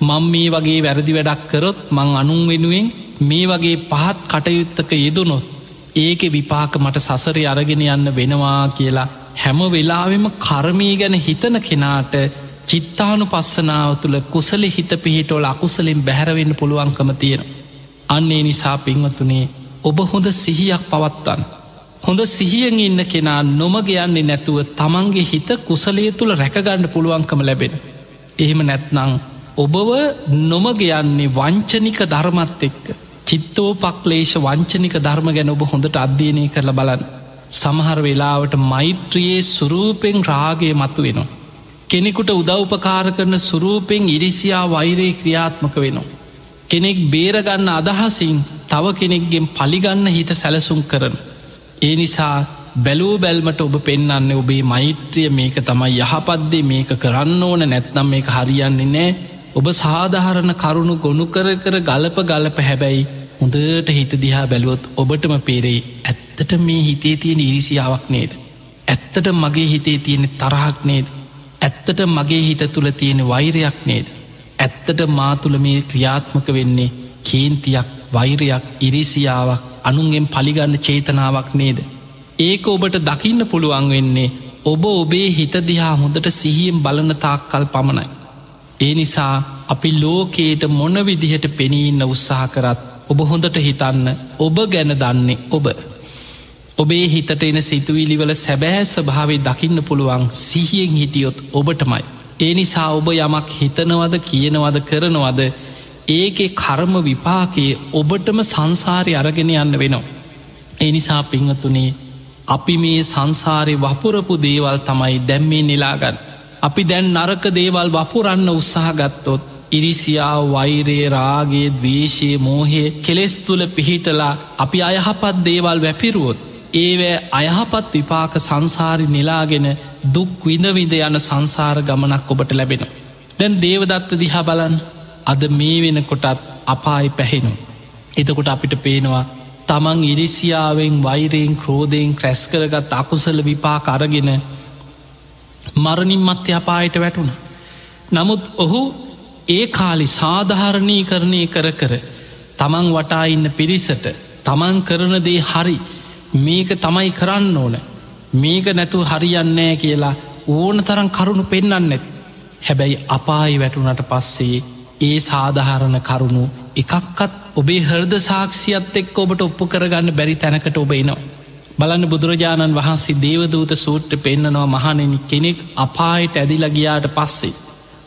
මං මේ වගේ වැරදි වැඩක් කරොත් මං අනුන් වෙනුවෙන් මේ වගේ පහත් කටයුත්තක යෙදුනොත් ඒක විපාක මට සසරි අරගෙන යන්න වෙනවා කියලා හැම වෙලාවෙම කර්මී ගැන හිතන කෙනාට චිත්තානු පස්සනාව තුළ කුසල හිත පිහිටෝල අකුසලින් බැහැරවෙන්න පුළුවන්කම තියෙන. අන්නේ නිසා පින්වතුනේ ඔබ හොඳ සිහියක් පවත්වන්න. හොඳ සිහියෙන් ඉන්න කෙනා නොමග යන්නේ නැතුව තමන්ගේ හිත කුසලේ තුළ රැකගණ්ඩ පුළුවන්කම ලැබෙන. එහෙම නැත්නං ඔබව නොමග යන්නේ වංචනික ධර්මත් එක්ක චිත්තෝ පක්ලේෂ වංචනික ධර්ම ගැන ඔබ හොඳට අධ්‍යයනය කරල බලන්න. සමහර වෙලාවට මෛත්‍රයේ සුරූපෙන් රාගය මතු වෙනවා. කෙනෙකුට උදව්පකාර කරන සුරූපෙන් ඉරිසියා වෛරයේ ක්‍රියාත්මක වෙනවා. කෙනෙක් බේරගන්න අදහසින් තව කෙනෙක්ගෙන් පලිගන්න හිත සැලසුම් කරන. ඒ නිසා බැලූ බැල්මට ඔබ පෙන්න්න ඔබේ මෛත්‍රිය මේක තමයි යහපත්දේ මේක කරන්න ඕන නැත්නම් මේක හරියන්නේ නෑ ඔබ සාධහරණ කරුණු ගොුණු කර කර ගලප ගලප හැබැයි හොඳට හිත දිහා බැලුවොත් ඔබටම පේරෙයි ඇත්තට මේ හිතේ තියෙන ඉරිසියාවක් නේද. ඇත්තට මගේ හිතේ තියෙන තරහක් නේද. ඇත්තට මගේ හිත තුළ තියෙන වෛරයක් නේද. ඇත්තට මාතුළ මේ ක්‍රියාත්මක වෙන්නේ කේන්තියක් වෛරයක් ඉරිසියාවක් අනුන්ගෙන් පලිගන්න චේතනාවක් නේද. ඒක ඔබට දකින්න පුළුවන් වෙන්නේ ඔබ ඔබේ හිත දිහා හොඳට සිහියෙන් බලන තාක්කල් පමණයි. ඒ නිසා අපි ලෝකයට මොන විදිහට පෙනීන්න උත්සාහ කරත් ඔබ හොඳට හිතන්න ඔබ ගැන දන්නේ ඔබ. ඔබේ හිතට එන සිතුවිලිවල සැබෑ ස්භාවේ දකින්න පුළුවන් සිහියෙන් හිටියොත් ඔබටමයි. ඒ නිසා ඔබ යමක් හිතනවද කියනවද කරනවද ඒකෙ කර්ම විපාකයේ ඔබටම සංසාරය අරගෙන යන්න වෙනවා. ඒ නිසා පිංහතුනේ අපි මේ සංසාරය වපුරපු දේවල් තමයි දැම්මේ නිලාගන්න. අපි දැන් නරක දේවල් වපුරන්න උත්සාහගත්තොත් ඉරිසියා වෛරයේ රාගේ දවේශයේ මෝහය කෙලෙස් තුළ පිහිටලා අපි අයහපත් දේවල් වැපිරුවොත් ඒවෑ අයහපත් විපාක සංසාරි නිලාගෙන දුක් විඳවිඳ යන සංසාර ගමනක් ඔබට ලැබෙන. දැන් දේවදත්ත දිහා බලන් අද මේ වෙන කොටත් අපායි පැහෙනු. එතකොට අපිට පේනවා තමන් ඉරිසියාවෙන් වෛරයෙන් ක්‍රෝධයෙන් ක්‍රැස් කරගත් අකුසල විපා කරගෙන මරණින් මත්‍ය අපායට වැටුණ. නමුත් ඔහු ඒ කාලි සාධහරණී කරණය කර කර තමන් වටා ඉන්න පිරිසට තමන් කරන දේ හරි මේක තමයි කරන්න ඕන මේක නැතු හරියන්නෑ කියලා ඕන තරම් කරුණු පෙන්න්නන්නෙත් හැබැයි අපායි වැටුනට පස්සේ ඒ සාධහරණ කරුණු එකක්කත් ඔබේ හර්ද සාක්ෂියත් එක් ඔබට ඔප්පු කරගන්න බැරි තැනකට ඔබ එනවා. බලන්න බුදුරජාණන් වහන්සේ දේවදූත සූට්ට පෙන්න්නනවා මහනෙනි කෙනෙක් අපායට ඇදිලගියාට පස්සේ.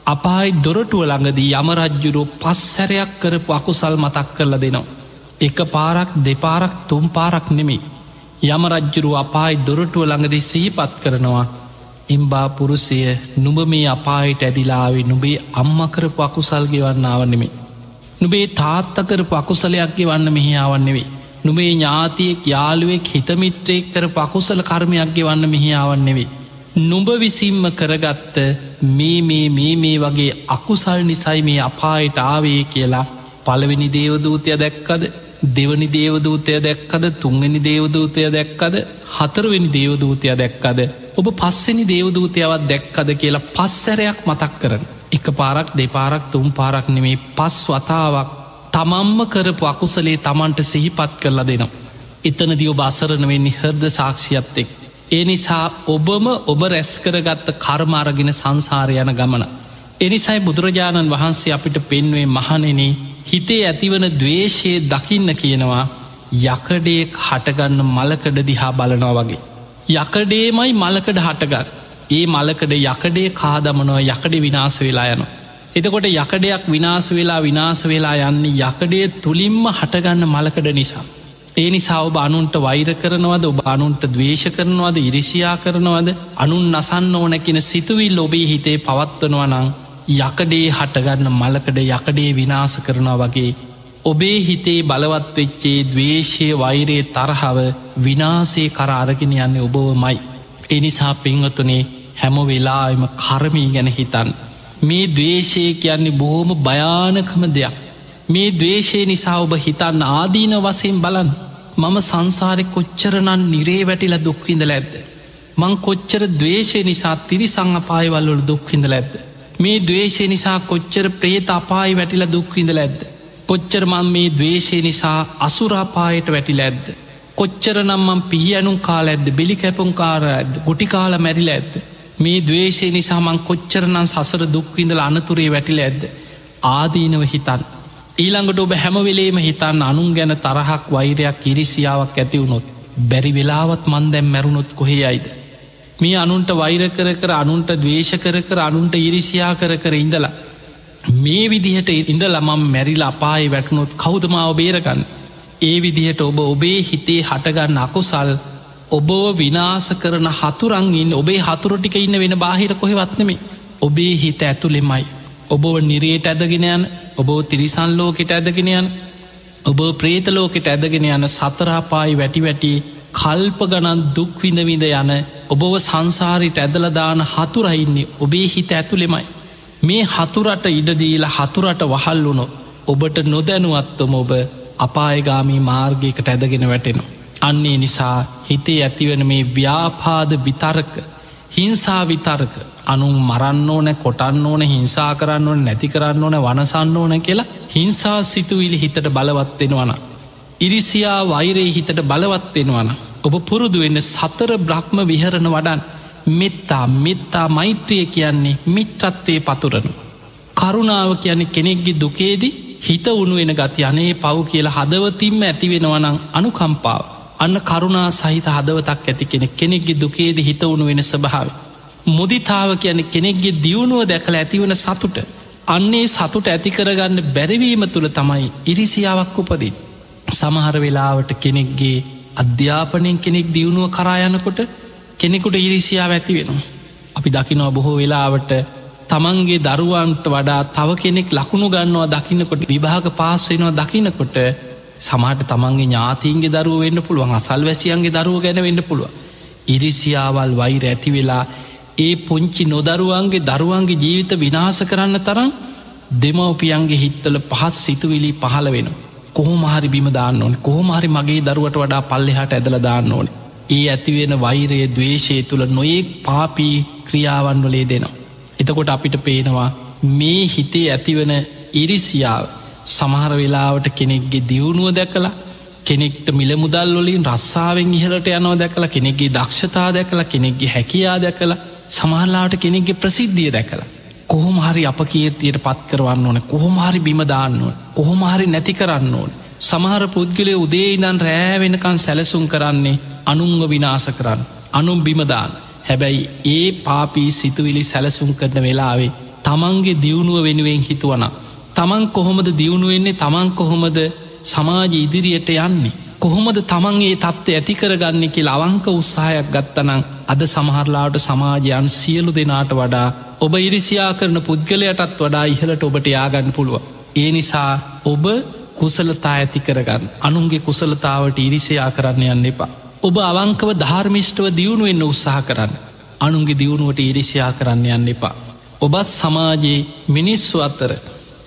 අපායි දොරටුව ළඟදී යමරජ්ජුරෝ පස් සැරයක් කරපු අකුසල් මතක් කරලා දෙනවා. එක පාරක් දෙපාරක් තුම් පාරක් නෙමේ. යමරජ්ජුරු අපායි දොරටුව ළඟදී සිහිපත් කරනවා එම්බා පුරුසය නුඹ මේ අපායට ඇදිලාවේ නුබේ අම්මකරපු අකුසල් ගෙවන්නාව නෙමේ. නුබේ තාත්තකරපු අකුසලයක්ගේ වන්න මෙහිාවන් නෙවේ. නුබේ ඥාතියෙක් යාළුවෙක් හිතමිත්‍රයෙක් කර පකුසල කර්මයක්ගේ වන්න මෙහිාවන් නෙවේ. නුඹ විසින්ම කරගත්ත මේ මේ මේ මේ වගේ අකුසල් නිසයි මේ අපායට ආවේ කියලා පළවෙනි දේවදූතය දැක්කද දෙවනි දේවදූතය දැක්කද තුන්ගනි දේවදූතය දැක්කද හතරවෙනි දේවදූතය දැක්කද ඔබ පස්සනි දේවදූතයවත් දැක්කද කියලා පස්සැරයක් මතක් කරන එක පාරක් දෙපාරක් තුම් පාරක් නෙමේ පස් වතාවක් තමම්ම කරපු අකුසලේ තමන්ට සිහිපත් කරලා දෙනවා. එතන දියෝ බසරණ වෙන්නේ හර්ද සාක්ෂියත් එක්. ඒ නිසා ඔබම ඔබ රැස්කරගත්ත කර්මාරගෙන සංසාරය යන ගමන. එනිසයි බුදුරජාණන් වහන්සේ අපිට පෙන්වේ මහනෙන හිතේ ඇතිවන දවේශයේ දකින්න කියනවා යකඩේ හටගන්න මලකඩ දිහා බලනවා වගේ. යකඩේමයි මලකඩ හටගත් ඒ මලකඩ යකඩේ කාදමනවා යකඩ විනාස වෙලා යන. එතකොට යකඩයක් විනාස වෙලා විනාස වෙලා යන්නේ යකඩේ තුළින්ම හටගන්න මලකඩ නිසා. ඒ නිසා ඔබ අනුන්ට වෛර කරනවද ඔබ අනුන්ට දවේශ කරනවද ඉරිසියා කරනවද අනුන් නසන්න ඕනැකින සිතුවිල් ඔබේ හිතේ පවත්වනවා නං යකඩේ හටගන්න මලකඩ යකඩේ විනාස කරනවා වගේ ඔබේ හිතේ බලවත් වෙච්චේ දවේශය වෛරයේ තරහව විනාසේ කර අරගෙන යන්නේ ඔබව මයි. එනිසා පින්වතුනේ හැම වෙලාම කර්මී ගැන හිතන්. මේ දවේශය කියන්නේ බොහෝම භයානකම දෙයක්. මේ දවේශය නිසා ඔබ හිතන්න ආදීන වසයෙන් බලන් මම සංසාරය කොච්චරනන් නිරේ වැටිල දුක්හිඳල ඇද්ද. මං කොච්චර දවේශය නිසා තිරිසං අපායවල්ලොල දුක්හිඳල ඇද්ද. මේ දවේශය නිසා කොච්චර ප්‍රේත අපායි වැටිල දුක්හිඳල ඇද්ද. කොච්චර මං මේ දවේශය නිසා අසුරාපායට වැටිල ඇද්ද. කොච්චර නම්මම් පිහියනුම් කාල ඇද බිලි කැපුම් කාර ඇද ගොටිකාල මැරිල ඇත්ද. මේ දවේශය නිසාමං කොච්චරනම් සසර දුක්විඳල අනතුරේ වැටිල ඇද්ද. ආදීනව හිතන්. ඊළඟට ඔබ හැමවෙලේම හිතන්න අනුන් ගැන තරහක් වෛරයක් කිරිසියාවක් ඇති වුණොත් බැරි වෙලාවත් මන් දැම් මැරුණොත් කොහේ අයිද. මේ අනුන්ට වෛර කර කර අනුන්ට දවේශ කර කර අනුන්ට ඉරිසියා කර කර ඉඳලා. මේ විදිහට ඉඳ ළමම් මැරිල අපායි වැටනොත් කෞදමාව බේරගන්න. ඒ විදිහට ඔබ ඔබේ හිතේ හටගන්න අකුසල් ඔබෝ විනාස කරන හතුරංගින් ඔබේ හතුරටික ඉන්න වෙන බාහිර කොහෙවත්නෙමේ ඔබේ හිත ඇතුළෙමයි. ඔබව නිරේට ඇදගෙනයන් ඔබෝ තිරිසන් ලෝකෙට ඇදගෙනයන් ඔබ ප්‍රේතලෝකෙට ඇදගෙන යන සතරාපායි වැටි වැටි කල්ප ගණන් දුක්විඳවිඳ යන ඔබව සංසාරිට ඇදලදාන හතුරයින්නේ ඔබේ හිත ඇතුළෙමයි. මේ හතුරට ඉඩදීල හතුරට වහල් වුණො ඔබට නොදැනුවත්වම ඔබ අපායගාමී මාර්ගයකට ඇදගෙන වැටෙනවා. අන්නේ නිසා හිතේ ඇතිවන මේ ව්‍යාපාද විතරක හිංසා විතරක අනුන් මරන්න ඕන කොටන්න ඕන හිංසා කරන්න ඕන නැති කරන්න ඕන වනසන්න ඕන කියලා හිංසා සිතුවිලි හිතට බලවත්වෙනවන. ඉරිසියා වෛරයේ හිතට බලවත්වෙනවන. ඔබ පුරුදු වෙන්න සතර බ්‍රහ්ම විහරණ වඩන් මෙත්තා මෙත්තා මෛත්‍රිය කියන්නේ මිත්‍රත්වය පතුරන. කරුණාව කියන්නේ කෙනෙක්ගේ දුකේදී හිත උුණු වෙන ගති අනේ පව් කියලා හදවතින්ම ඇතිවෙනවනං අනුකම්පාව. අන්න කරුණා සහිත හදවතක් ඇති කෙනෙ කෙනෙක්ගේ දුකේද හිත උුණු වෙන ස්භාව. මුදිතාව කියන කෙනෙක්ගේ දියුණුව දැකළ ඇතිවන සතුට. අන්නේ සතුට ඇතිකරගන්න බැරිවීම තුළ තමයි ඉරිසියාවක් උපදී. සමහර වෙලාවට කෙනෙක්ගේ අධ්‍යාපනයෙන් කෙනෙක් දියුණුව කරායනකොට කෙනෙකුට ඉරිසියාව ඇති වෙනවා. අපි දකිනවා බොහෝ වෙලාවට තමන්ගේ දරුවන්ට වඩා තව කෙනෙක් ලකුණු ගන්නවා දකින්නකොට විභාග පාස්වෙනවා දකිනකොට සමට තමන්ගේ ඥාතීන්ගේ දරුව වෙන්න පුළුවන් අසල් වැසියන්ගේ දරුව ගැන වෙන්න පුළුව. ඉරිසියාවල් වෛර ඇති වෙලා ඒ පුංචි නොදරුවන්ගේ දරුවන්ගේ ජීවිත විනාස කරන්න තරම් දෙමවපියන්ගේ හිත්තල පහත් සිතුවිලි පහළ වෙන. කොහොමහරි බිම දාන්න ඕන කොහොමහරි මගේ දරුවට වඩා පල්ලෙහට ඇදල දාන්න ඕන. ඒ ඇතිවෙන වෛරය දවේශය තුළ නොයෙක් පාපී ක්‍රියාවන් වලේ දෙනවා. එතකොට අපිට පේනවා මේ හිතේ ඇතිවන ඉරිසියාව සමහර වෙලාවට කෙනෙක්ගේ දියුණුව දැකලා කෙනෙක්ට මිල මුදල් වලින් රස්සාාවෙන් ඉහලට යනව දැකලා කෙනෙක්ගේ දක්ෂතා දැකලා කෙනෙක්ගේ හැකයා දැකලා සමහරලාට කෙනෙක්ගේ ප්‍රසිද්ධිය දැකලා කොහොම හරි අප කීර්තියට පත් කරවන්න ඕන කොහොමහරි බිමදාන්න ඕන කොහොමහරි නැති කරන්න ඕන. සමහර පුද්ගලය උදේ ඉදන් රෑවෙනකන් සැලසුම් කරන්නේ අනුංග විනාස කරන්න අනුම් බිමදාන්න හැබැයි ඒ පාපී සිතුවිලි සැලසුම් කරන වෙලාවේ තමන්ගේ දියුණුව වෙනුවෙන් හිතුවන තමන් කොහොමද දියුණුවෙන්නේ තමන් කොහොමද සමාජ ඉදිරියට යන්නේ කොහොමද තමන්ගේ තත්ත්ව ඇති කරගන්න කියල අවංක උත්සාහයක් ගත්තනං අද සමහරලාට සමාජයන් සියලු දෙනාට වඩා ඔබ ඉරිසියා කරන පුද්ගලයටත් වඩා ඉහලට ඔබට යාගන්න පුළුව. ඒ නිසා ඔබ කුසලතා ඇති කරගන්න අනුන්ගේ කුසලතාවට ඉරිසයා කරන්න යන්න එපා. ඔබ අවංකව ධර්මිෂ්ටව දියුණුවෙන්න්න උත්සාහ කරන්න අනුන්ගේ දියුණුවට ඉරිසියා කරන්න යන්න එපා. ඔබත් සමාජයේ මිනිස්සු අත්තර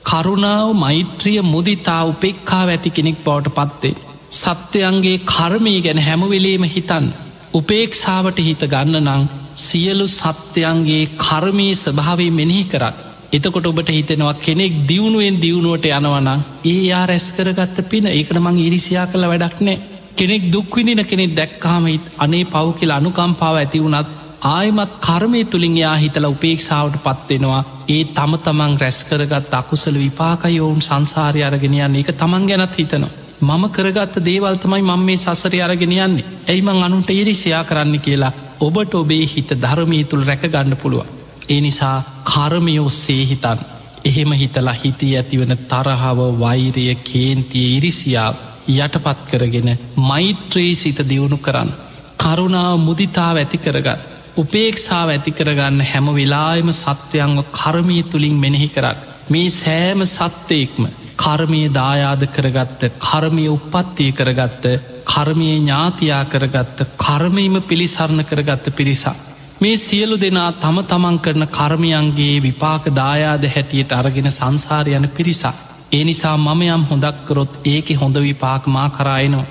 කරුණාව මෛත්‍රිය මුදිතා උපෙක්කා ඇති කෙනෙක් බවට පත්තේ. සත්වයන්ගේ කර්මය ගැන හැමවෙලේම හිතන් උපේක්ෂාවට හිත ගන්න නං සියලු සත්‍යයන්ගේ කර්මයේ ස්භාවේ මෙනෙහි කරත්. එතකොට ඔබට හිතෙනවා කෙනෙක් දියුණුවෙන් දියුණුවට යනවනම් ඒ යා රැස් කරගත්ත පින ඒකට මං ඉරිසියා කළ වැඩක් නෑ කෙනෙක් දුක්විදින කෙනෙක් දැක්කාමහිත් අනේ පව් කියල අනුකම්පාව ඇති වුණත් ආයමත් කර්මය තුළින් යා හිතල උපේක්ෂාවට පත්වෙනවා ඒ තම තමන් රැස්කරගත් අකුසල විපාකයෝවුන් සංසාරය අරගෙනයන්න එක තමන් ගැනත් හිතනවා. මම කරගත්ත දේවල්තමයි මං මේ සසරය අරගෙන යන්නේ ඇයිමං අනුන්ට ඉරිසියා කරන්න කියලා ඔබට ඔබේ හිත ධර්මී තුළ රැකගන්න පුළුව. ඒ නිසා කර්මය ඔස්සේ හිතන් එහෙම හිතලා හිතී ඇතිවන තරහව වෛරය කේන්තිය ඉරිසියාව යටපත් කරගෙන මෛත්‍රී සිත දියුණු කරන්න. කරුණාව මුදිතාව ඇති කරගන්න. උපේක්ෂාව ඇති කරගන්න හැම වෙලායම සත්වයන්ව කර්මය තුළින් මෙනෙහි කරන්න. මේ සෑම සත්වයෙක්ම කර්මය දායාද කරගත්ත කර්මය උපත්තිය කරගත්ත කර්මය ඥාතියා කරගත්ත කර්මීම පිළිසරණ කරගත්ත පිරිසා. මේ සියලු දෙනා තම තමන් කරන කර්මයන්ගේ විපාක දායාද හැටියට අරගෙන සංසාරයන පිරිසා. ඒ නිසා මම යම් හොදක්කරොත් ඒක හොඳ විපාක මා කරායනවා.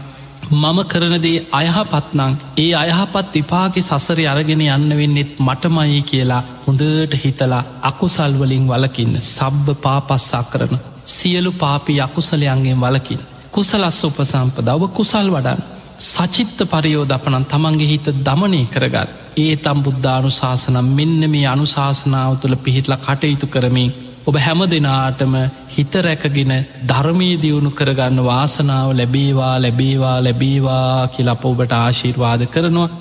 මම කරනදේ අයහපත්නං ඒ අයහපත් විපාකි සසරය අරගෙන යන්න වෙන්නෙත් මටමයි කියලා හොඳට හිතලා අකුසල්වලින් වලකින්න සබ්බ පාපස්සා කරන සියලු පාපි අකුසලයන්ගෙන් වලකින් කුසලස් උපසම්පදව කුසල් වඩන් සචිත්ත පරියෝ දපනන් තමන්ගේ හිත දමනය කරගත්. ඒ තම් බුද්ධානු ශාසනම් මෙන්න මේ අනුශාසනාව තුළ පිහිටල කටයුතු කරමින් ඔබ හැම දෙනාටම හිත රැකගෙන ධර්මය දියුණු කරගන්න වාසනාව ලැබේවා ලැබේවා ලැබේවා කියලප ඔබට ආශීර්වාද කරනවා.